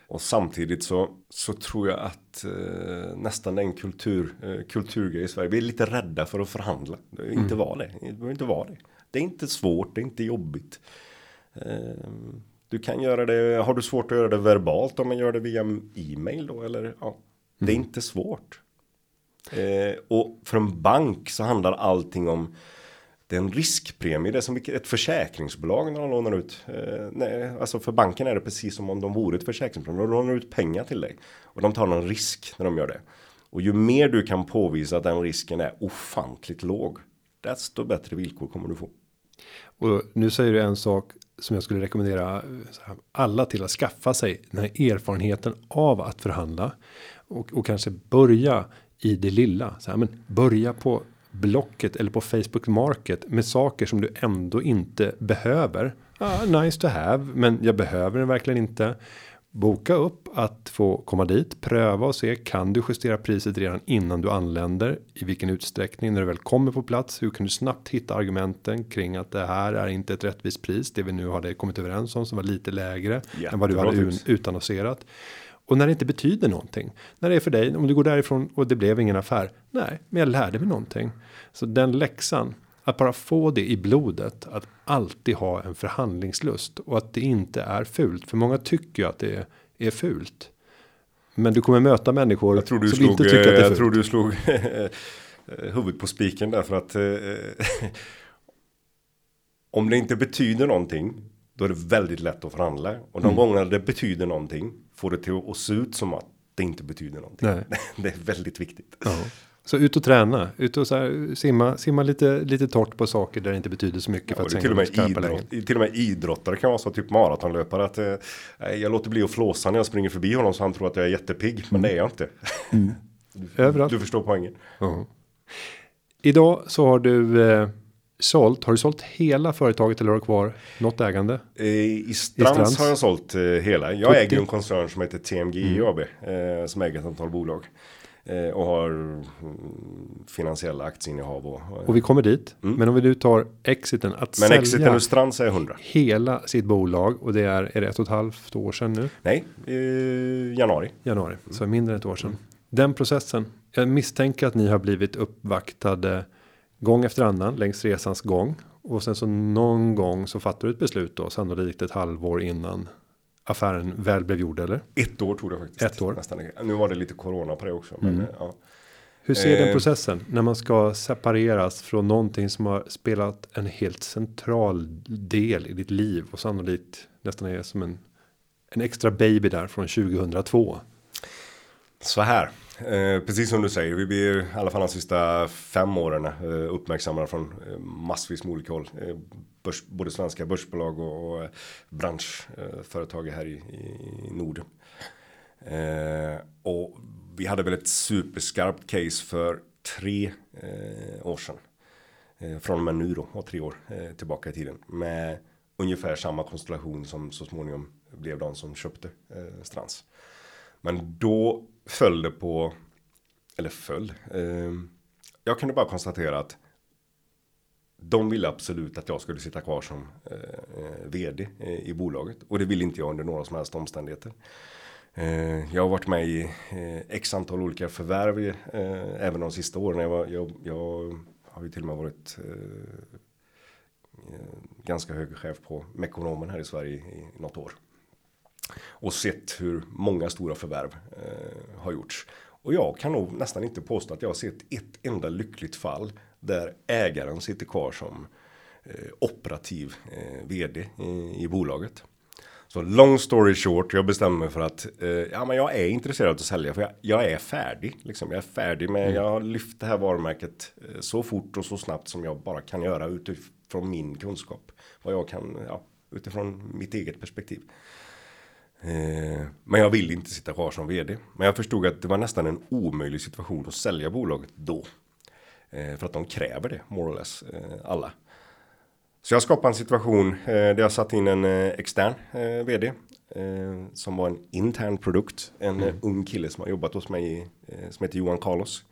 Och samtidigt så, så tror jag att eh, nästan en kultur, eh, kulturgrej i Sverige. Vi är lite rädda för att förhandla. Det är Inte vara det. Det behöver inte vara det. Det är inte svårt, det är inte jobbigt. Eh, du kan göra det, har du svårt att göra det verbalt om man gör det via e-mail då? Eller, ja, det är inte svårt. Eh, och för en bank så handlar allting om det är en riskpremie, det är som ett försäkringsbolag när de lånar ut. Eh, nej, alltså för banken är det precis som om de vore ett försäkringsbolag. De lånar ut pengar till dig. Och de tar någon risk när de gör det. Och ju mer du kan påvisa att den risken är ofantligt låg. Desto bättre villkor kommer du få. Och nu säger du en sak som jag skulle rekommendera eh, alla till att skaffa sig den här erfarenheten av att förhandla och, och kanske börja i det lilla. Så här, men börja på blocket eller på Facebook Market med saker som du ändå inte behöver. Ah, nice to have, men jag behöver den verkligen inte. Boka upp att få komma dit, pröva och se kan du justera priset redan innan du anländer i vilken utsträckning när du väl kommer på plats. Hur kan du snabbt hitta argumenten kring att det här är inte ett rättvist pris. Det vi nu hade kommit överens om som var lite lägre än vad du Jättebra hade tips. utannonserat. Och när det inte betyder någonting. När det är för dig, om du går därifrån och det blev ingen affär. Nej, men jag lärde mig någonting. Så den läxan, att bara få det i blodet. Att alltid ha en förhandlingslust. Och att det inte är fult. För många tycker ju att det är, är fult. Men du kommer möta människor Jag tror du som slog, inte tycker att det är jag fult. tror du slog huvudet på spiken där för att eh, <laughs> om det inte betyder någonting då är det väldigt lätt att förhandla. Och de gångerna det betyder någonting får det till att se ut som att det inte betyder någonting. Nej. <laughs> det är väldigt viktigt. Ja. Så ut och träna, ut och så här, simma, simma lite, lite torrt på saker där det inte betyder så mycket Ja, för att till och, med idrott, till och med idrottare kan vara så typ maratonlöpare att eh, jag låter bli att flåsa när jag springer förbi honom så han tror att jag är jättepigg men det är jag inte. <laughs> Överallt. Du förstår poängen. Ja. Idag så har du eh, sålt, har du sålt hela företaget eller har du kvar något ägande? Eh, I Strands, Strands. har jag sålt eh, hela. Jag 70. äger en koncern som heter TMG AB eh, som äger ett antal bolag eh, och har mm, finansiella aktieinnehav och, Och vi kommer dit. Men om vi nu tar exiten att men sälja exiten ur Strands är 100. hela sitt bolag och det är, är det ett och ett halvt år sedan nu? Nej, januari. Januari, så mindre än ett år sedan. Den processen. Jag misstänker att ni har blivit uppvaktade gång efter annan längs resans gång och sen så någon gång så fattar du ett beslut då sannolikt ett halvår innan affären väl blev gjord eller? Ett år tog det faktiskt. Ett år. Nästan. Nu var det lite corona på det också. Men, eh, ja. Hur ser den Eh. processen när man ska separeras från någonting som har spelat en helt central del i ditt liv och sannolikt nästan är som en en extra baby där från 2002. Så här, eh, precis som du säger, vi blir i alla fall de sista fem åren eh, uppmärksammade från eh, massvis med olika håll. Eh, börs, både svenska börsbolag och, och eh, branschföretag här i, i Norden. Eh, och vi hade väl ett superskarpt case för tre eh, år sedan. Eh, från och med nu då, och tre år eh, tillbaka i tiden. Med ungefär samma konstellation som så småningom blev de som köpte eh, Strands. Men då föll det på, eller föll. Eh, jag kunde bara konstatera att de ville absolut att jag skulle sitta kvar som eh, vd eh, i bolaget. Och det vill inte jag under några som helst omständigheter. Eh, jag har varit med i eh, x antal olika förvärv eh, även de sista åren. Jag, var, jag, jag har ju till och med varit eh, eh ganska hög chef på Mekonomen här i Sverige i något år. Och sett hur många stora förvärv eh, har gjorts. Och jag kan nog nästan inte påstå att jag har sett ett enda lyckligt fall där ägaren sitter kvar som eh, operativ eh, vd i, i bolaget. Så long story short, jag bestämmer mig för att eh, ja, men jag är intresserad av att sälja för jag, jag är färdig. Liksom. Jag är färdig med, jag har lyft det här varumärket eh, så fort och så snabbt som jag bara kan göra utifrån min kunskap. Vad jag kan, ja, utifrån mitt eget perspektiv. Eh, men jag vill inte sitta kvar som vd. Men jag förstod att det var nästan en omöjlig situation att sälja bolaget då. Eh, för att de kräver det, more or less, eh, alla. Så jag skapade en situation där jag satt in en extern vd. Som var en intern produkt. En eh, ung kille som har jobbat hos mig, som heter Johan Carlos.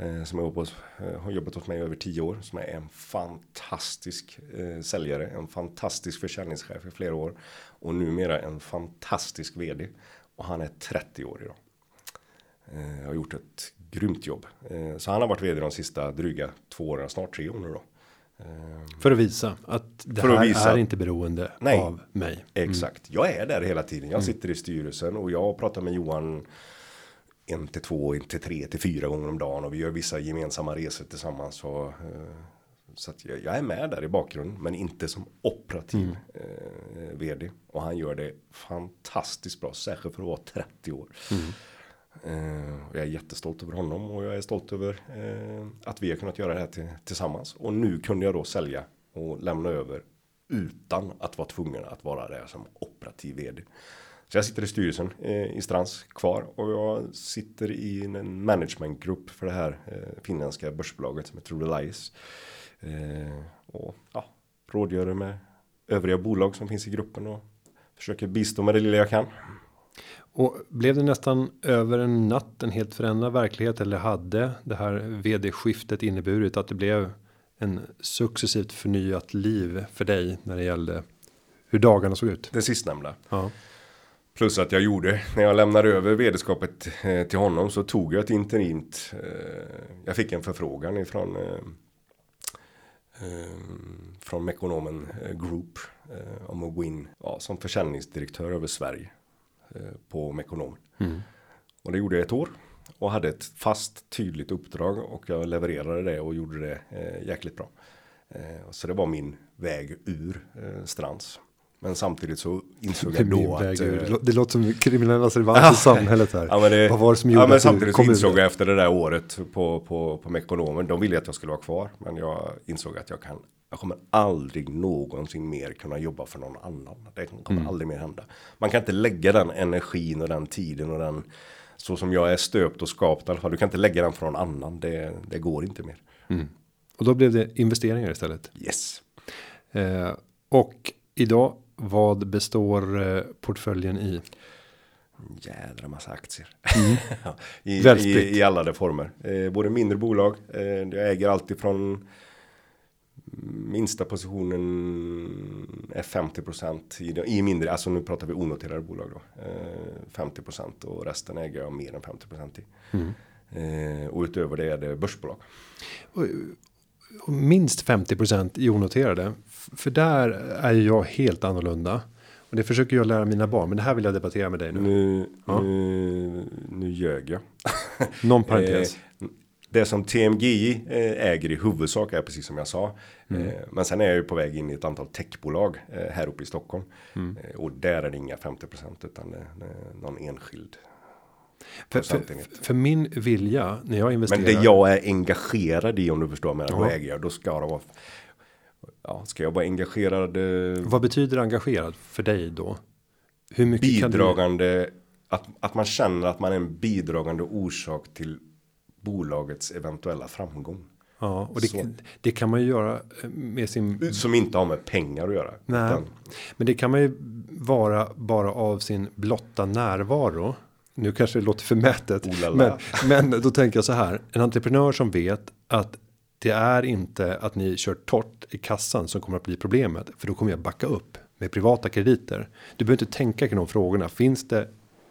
Eh, som har jobbat, eh, har jobbat hos mig i över tio år. Som är en fantastisk eh, säljare. En fantastisk försäljningschef i flera år. Och numera en fantastisk vd. Och han är 30 år idag. Eh, har gjort ett grymt jobb. Eh, så han har varit vd de sista dryga två åren, snart tre år nu då. Eh, För att visa att det här visa är inte beroende Nej. av mig. Exakt, jag är där hela tiden. Jag sitter i styrelsen och jag pratar med Johan en till två, en till tre, till fyra gånger om dagen och vi gör vissa gemensamma resor tillsammans. Och, eh, så att jag, jag är med där i bakgrunden, men inte som operativ eh, vd. Och han gör det fantastiskt bra, särskilt för att vara 30 år. Eh, och jag är jättestolt över honom och jag är stolt över eh, att vi har kunnat göra det här till, tillsammans. Och nu kunde jag då sälja och lämna över utan att vara tvungen att vara där som operativ vd. Så jag sitter i styrelsen eh, i Strands kvar och jag sitter i en managementgrupp för det här eh, finländska börsbolaget som heter Relias. Eh, och ja, rådgör med övriga bolag som finns i gruppen och försöker bistå med det lilla jag kan. Och blev det nästan över en natt en helt förändrad verklighet eller hade det här vd skiftet inneburit att det blev en successivt förnyat liv för dig när det gällde hur dagarna såg ut? Det sistnämnda. Ja, Plus att jag gjorde, när jag lämnade över vd-skapet eh, till honom så tog jag ett interint. Eh, jag fick en förfrågan ifrån eh, från Mekonomen Group om att gå in ja, som försäljningsdirektör över Sverige på Mekonomen. Och det gjorde jag ett år och hade ett fast tydligt uppdrag och jag levererade det och gjorde det eh, jäkligt bra. Eh, så det var min väg ur eh, Strands. Men samtidigt så insåg Det, jag då att... det, lå- det låter som kriminellas revansch i samhället här. Ja, det, Vad var det som gjorde ja, men att samtidigt kom insåg jag efter det där året på, på, på Mekonomen. De ville att jag skulle vara kvar. Men jag insåg att jag kan. Jag kommer aldrig någonsin mer kunna jobba för någon annan. Det kommer Mm. aldrig mer hända. Man kan inte lägga den energin och den tiden och den. Så som jag är stöpt och skapt i alla fall. Du kan inte lägga den för någon annan. Det, det går inte mer. Och då blev det investeringar istället. Yes. Eh, och idag, vad består eh, portföljen i? Jädra massa aktier. Mm. <laughs> I, i. I alla de former. Eh, både mindre bolag. Eh, jag äger alltid från minsta positionen är 50% i, i mindre, alltså nu pratar vi onoterade bolag då. Eh, 50% och resten äger jag mer än 50% i. Mm. Eh, och utöver det är det börsbolag. Och, och minst 50% i onoterade. För där är ju jag helt annorlunda. Och det försöker jag lära mina barn. Men det här vill jag debattera med dig nu. Nu, Ja. nu, nu ljög jag. <laughs> Någon parentes. Eh, det som TMGI eh, äger i huvudsak är precis som jag sa. Mm. Eh, men sen är jag ju på väg in i ett antal techbolag eh, här uppe i Stockholm. Mm. Och där är det inga 50% utan någon enskild. för, för, för min vilja när jag investerar. Men det jag är engagerad i om du förstår mig, då äger jag, då ska det vara. Ja, ska jag vara engagerad, eh, Vad betyder engagerad för dig då? Hur mycket kan du? bidragande, att, att man känner att man är en bidragande orsak till bolagets eventuella framgång. Ja, och det, det kan man ju göra eh, med sin. Som inte har med pengar att göra. Nej, utan- men det kan man ju vara bara av sin blotta närvaro. Nu kanske det låter förmätet, Oh men, men då tänker jag så här. En entreprenör som vet att det är inte att ni kör torrt i kassan som kommer att bli problemet. För då kommer jag backa upp med privata krediter. Du behöver inte tänka kring de frågorna. Finns det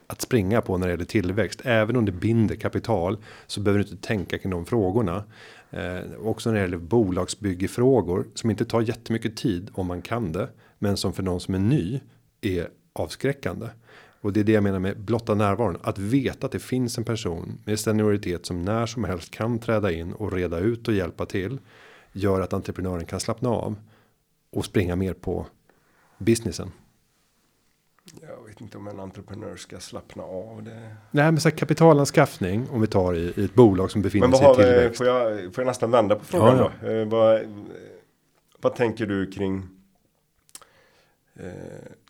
att springa på när det gäller tillväxt. Även om det binder kapital så behöver du inte tänka kring de frågorna. Eh, också när det gäller bolagsbyggefrågor som inte tar jättemycket tid om man kan det. Men som för någon som är ny är avskräckande. Och det är det jag menar med blotta närvaron. Att veta att det finns en person med senioritet som när som helst kan träda in och reda ut och hjälpa till. Gör att entreprenören kan slappna av. Och springa mer på businessen. Jag vet inte om en entreprenör ska slappna av det. Nej men så här kapitalanskaffning om vi tar i, i ett bolag som befinner sig i vi, tillväxt. får jag, får jag nästan vända på frågan Ja, då? Eh, vad, vad tänker du kring? Eh,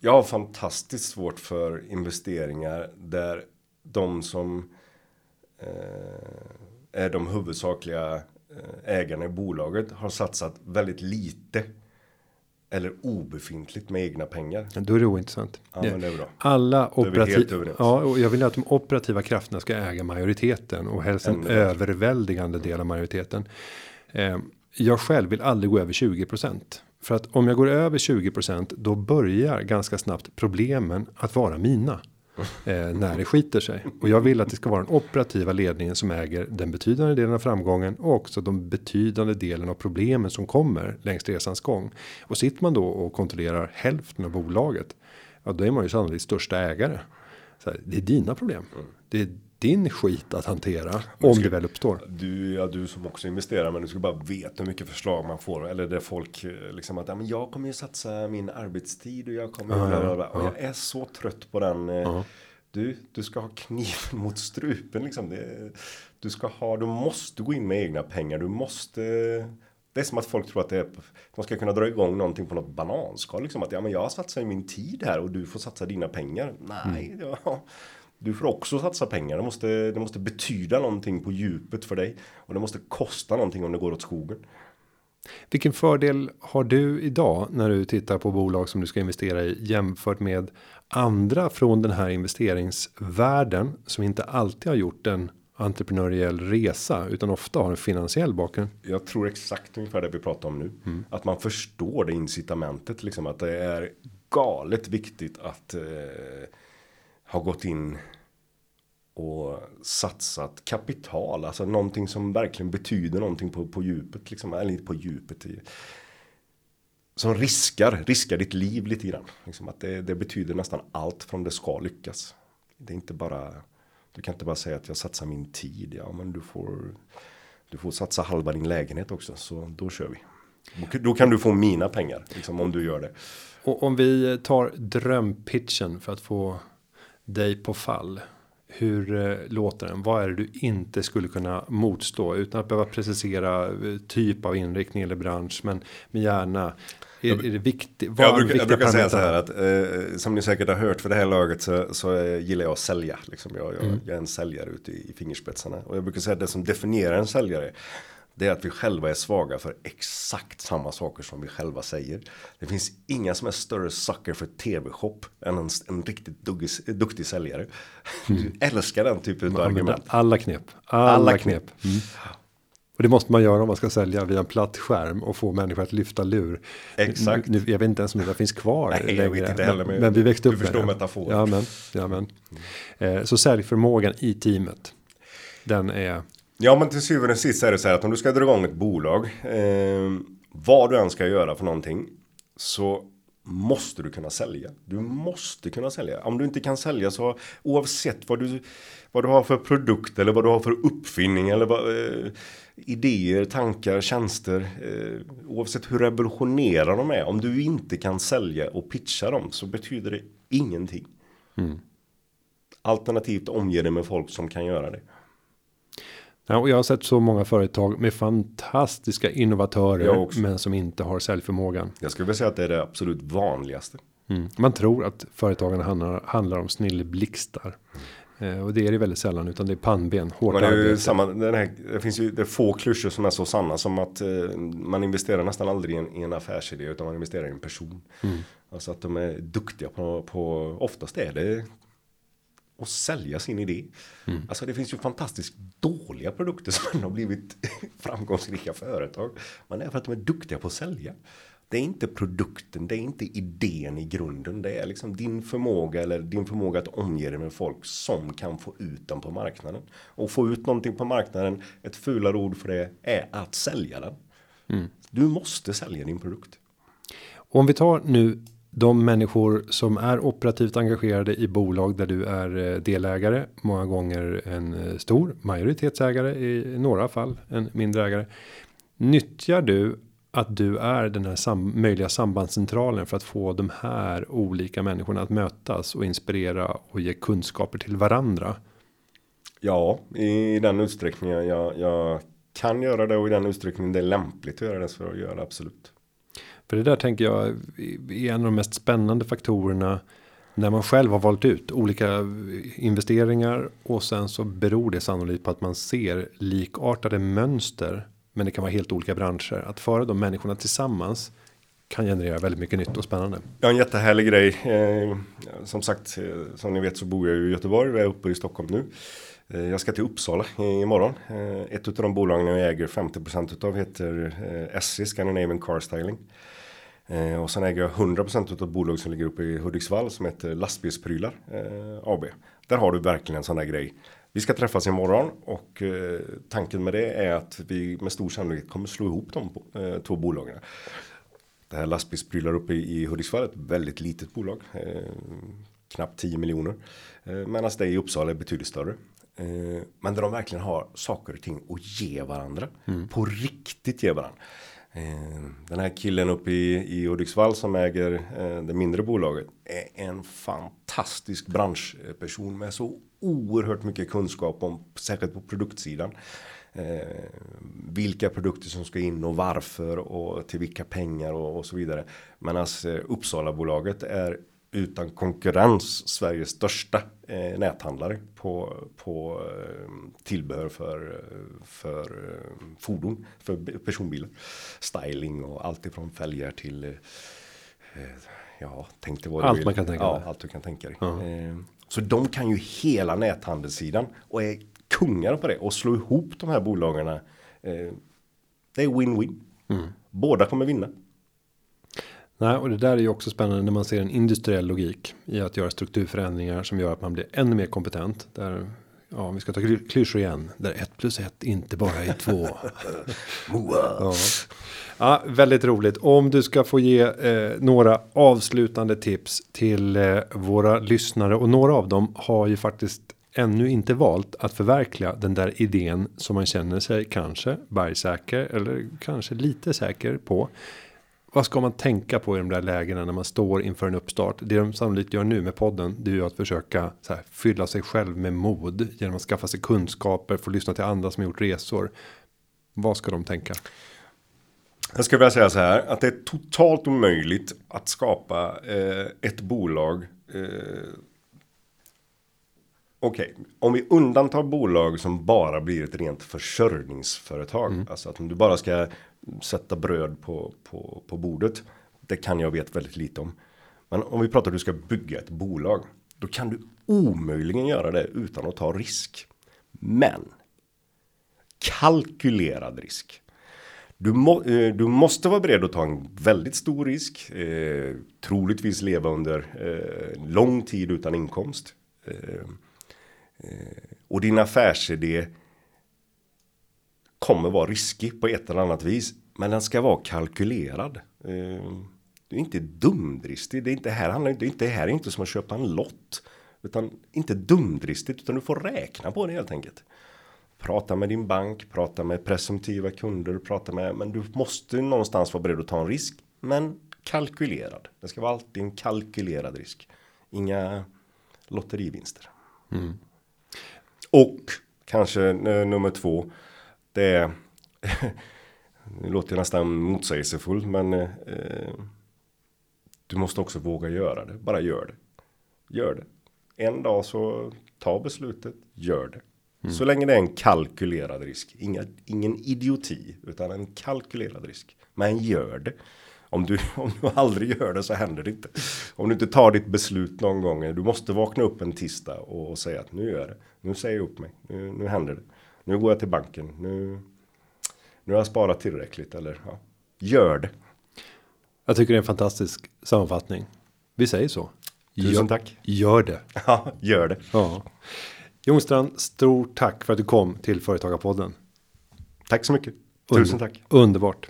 jag har fantastiskt svårt för investeringar där de som eh, är de huvudsakliga eh, ägarna i bolaget har satsat väldigt lite eller obefintligt med egna pengar. Då är det ointressant. Ja, Det- men det är bra. Alla operativa. Ja, och jag vill att de operativa krafterna ska äga majoriteten och helst en Ännu överväldigande del av majoriteten. Eh, jag själv vill aldrig gå över 20 för att om jag går över 20% då börjar ganska snabbt problemen att vara mina. Eh, när det skiter sig. Och jag vill att det ska vara den operativa ledningen som äger den betydande delen av framgången. Och också de betydande delen av problemen som kommer längs resans gång. Och sitter man då och kontrollerar hälften av bolaget. Ja då är man ju sannolikt största ägare. Så här, det är dina problem. Det är din skit att hantera. Om det väl uppstår. Du, ja, du som också investerar men du ska bara veta hur mycket förslag man får. Eller det folk eh, liksom att ja, men jag kommer ju satsa min arbetstid och jag kommer bla, bla, ja, bla. Och jag är så trött på den. Ja. Du, du ska ha kniven mot strupen liksom. Det, du ska ha, du måste gå in med egna pengar. Du måste. Det är som att folk tror att det är, de ska kunna dra igång någonting på något bananskal. Liksom att ja, men jag satsar min tid här och du får satsa dina pengar. Nej, ja. Du får också satsa pengar. Det måste, det måste betyda någonting på djupet för dig. Och det måste kosta någonting om det går åt skogen. Vilken fördel har du idag när du tittar på bolag som du ska investera i jämfört med andra från den här investeringsvärlden som inte alltid har gjort en entreprenöriell resa utan ofta har en finansiell bakgrund. Jag tror exakt ungefär det vi pratar om nu. Att man förstår det incitamentet. Liksom att det är galet viktigt att eh, ha gått in och satsat kapital. Alltså någonting som verkligen betyder någonting på, på djupet. Liksom, eller inte på djupet. i- Som riskar, riskar ditt liv lite grann. Liksom att det, det betyder nästan allt från det ska lyckas. Det är inte bara, du kan inte bara säga att jag satsar min tid. Ja men du får, du får satsa halva din lägenhet också. Så då kör vi. Då kan du få mina pengar liksom, om du gör det. Och om vi tar drömpitchen för att få dig på fall. Hur eh, låter den? Vad är det du inte skulle kunna motstå utan att behöva precisera eh, typ av inriktning eller bransch, men men gärna är, är det viktigt? Jag brukar, jag brukar säga så här att eh, som ni säkert har hört för det här laget så, så eh, gillar jag att sälja. Liksom jag, jag, mm. jag är en säljare ute i, i fingerspetsarna och jag brukar säga att det som definierar en säljare det är att vi själva är svaga för exakt samma saker som vi själva säger. Det finns inga som är större sucker för tv-shop än en, en riktigt dugg, duktig säljare. Mm. <laughs> Älskar den typen av argument. Alla knep. Alla, alla knep. knep. Mm. Och det måste man göra om man ska sälja via en platt skärm och få människor att lyfta lur. Exakt. Nu, jag vet inte ens om det finns kvar Nej, längre. Jag vet inte heller, men, men vi växte upp du förstår metaforen. Ja, men, ja, men. Eh, så säljförmågan i teamet. Den är Ja men till syvende och sist är det så här att om du ska dra igång ett bolag. Eh, vad du än ska göra för någonting. Så måste du kunna sälja. Du måste kunna sälja. Om du inte kan sälja så oavsett vad du, vad du har för produkt eller vad du har för uppfinning eller vad, eh, idéer, tankar, tjänster. Eh, oavsett hur revolutionerande de är. Om du inte kan sälja och pitcha dem så betyder det ingenting. Mm. Alternativt omge dig med folk som kan göra det. Ja, och jag har sett så många företag med fantastiska innovatörer. Men som inte har säljförmågan. Jag skulle vilja säga att det är det absolut vanligaste. Mm. Man tror att företagen handlar, handlar om snilleblixtar. Eh, och det är det väldigt sällan utan det är pannben, hårt Men det, är samma, den här, det finns ju det få klyschor som är så sanna som att eh, man investerar nästan aldrig i en, i en affärsidé utan man investerar i en person. Mm. Alltså att de är duktiga på, på oftast är det och sälja sin idé. Mm. Alltså det finns ju fantastiskt dåliga produkter som har blivit <laughs> framgångsrika företag. Men det är för att de är duktiga på att sälja. Det är inte produkten, det är inte idén i grunden. Det är liksom din förmåga eller din förmåga att omge dig med folk som kan få ut den på marknaden. Och få ut någonting på marknaden, ett fulare ord för det är att sälja den. Mm. Du måste sälja din produkt. Och om vi tar nu de människor som är operativt engagerade i bolag där du är eh, delägare, många gånger en eh, stor majoritetsägare i några fall en mindre ägare. Nyttjar du att du är den här sam möjliga sambandscentralen för att få de här olika människorna att mötas och inspirera och ge kunskaper till varandra? Ja, i den utsträckningen jag, jag kan göra det och i den utsträckning det är lämpligt att göra det så gör det absolut. För det där tänker jag är en av de mest spännande faktorerna. När man själv har valt ut olika investeringar och sen så beror det sannolikt på att man ser likartade mönster. Men det kan vara helt olika branscher. Att föra de människorna tillsammans kan generera väldigt mycket nytt och spännande. Ja, en jättehärlig grej. Eh, som sagt, eh, som ni vet så bor jag i Göteborg. Jag är uppe i Stockholm nu. Eh, jag ska till Uppsala imorgon. Eh, ett av de bolagen jag äger 50% utav heter eh, SC Scandinavian Car Styling. Eh, och sen äger jag 100% av bolag som ligger uppe i Hudiksvall som heter Lastbilsprylar eh, AB. Där har du verkligen en sån där grej. Vi ska träffas imorgon och eh, tanken med det är att vi med stor sannolikhet kommer slå ihop de eh, två bolagen. Det här lastbilsprylar uppe i, i Hudiksvall är ett väldigt litet bolag. Eh, knappt 10 miljoner. Eh, Medan det i Uppsala är betydligt större. Eh, men där de verkligen har saker och ting att ge varandra. Mm. På riktigt ge varandra. Eh, den här killen uppe i, i Hudiksvall som äger eh, det mindre bolaget är en fantastisk branschperson med så oerhört mycket kunskap om särskilt på produktsidan. Eh, vilka produkter som ska in och varför och till vilka pengar och, och så vidare. Medan eh, Uppsala bolaget är utan konkurrens Sveriges största eh, näthandlare på, på eh, tillbehör för, för eh, fordon, för personbilar. Styling och allt ifrån fälgar till eh, ja, tänk dig vad allt man kan tänka ja, allt du kan tänka dig. Uh -huh. så de kan ju hela näthandelssidan och är kungar på det och slå ihop de här bolagen. Eh, det är win-win. Mm. Båda kommer vinna. Nej, och det där är ju också spännande när man ser en industriell logik i att göra strukturförändringar som gör att man blir ännu mer kompetent. Där, ja, vi ska ta klyschor igen. Där ett plus ett inte bara är två. <laughs> ja. ja, väldigt roligt. Om du ska få ge eh, några avslutande tips till eh, våra lyssnare och några av dem har ju faktiskt ännu inte valt att förverkliga den där idén som man känner sig kanske bergsäker eller kanske lite säker på. Vad ska man tänka på i de där lägena när man står inför en uppstart? Det de sannolikt gör nu med podden, det är ju att försöka här, fylla sig själv med mod genom att skaffa sig kunskaper, få lyssna till andra som gjort resor. Vad ska de tänka? Jag skulle vilja säga så här att det är totalt omöjligt att skapa eh, ett bolag. Eh, Okej, okay. om vi undantar bolag som bara blir ett rent försörjningsföretag. Mm. Alltså att du bara ska sätta bröd på, på, på bordet. Det kan jag vet väldigt lite om. Men om vi pratar att du ska bygga ett bolag. Då kan du omöjligen göra det utan att ta risk. Men kalkylerad risk. Du, må, eh, du, måste vara beredd att ta en väldigt stor risk. Eh, troligtvis leva under eh, lång tid utan inkomst. Eh, eh, och din affärsidé kommer vara riskig på ett eller annat vis. Men den ska vara kalkylerad. Eh, du är inte dumdristig. Det är inte här handlar inte, inte här är inte som att köpa en lott. Utan inte dumdristigt utan du får räkna på det helt enkelt. Prata med din bank, prata med presumtiva kunder, prata med, men du måste någonstans vara beredd att ta en risk, men kalkylerad. Det ska vara alltid en kalkylerad risk. Inga lotterivinster. Mm. Och kanske nummer två, det är, <laughs> det låter nästan motsägelsefullt, men eh, du måste också våga göra det. Bara gör det. Gör det. En dag så ta beslutet, gör det. Mm. Så länge det är en kalkylerad risk. Inga, ingen idioti, utan en kalkylerad risk. Men gör det. Om du, <laughs> om du aldrig gör det så händer det inte. Om du inte tar ditt beslut någon gång. Du måste vakna upp en tisdag och, och säga att nu gör jag det. Nu säger jag upp mig. Nu, nu händer det. Nu går jag till banken. Nu, nu har jag sparat tillräckligt. Eller ja, gör det. Jag tycker det är en fantastisk sammanfattning. Vi säger så. Tusen gör, tack. Gör det. <laughs> Ja, gör det. Ja. Jongstrand, stort tack för att du kom till Företagarpodden. Tack så mycket. Tusen tack. Underbart.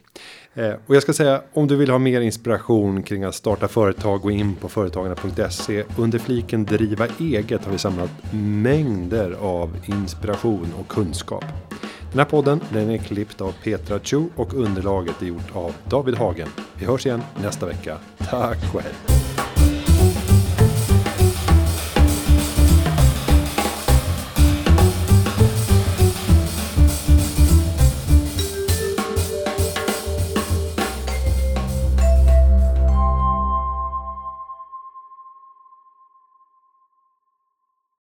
Eh, och jag ska säga om du vill ha mer inspiration kring att starta företag gå in på företagarna.se. Under fliken driva eget har vi samlat mängder av inspiration och kunskap. Den här podden den är klippt av Petra Chu och underlaget är gjort av David Hagen. Vi hörs igen nästa vecka. Tack och hej.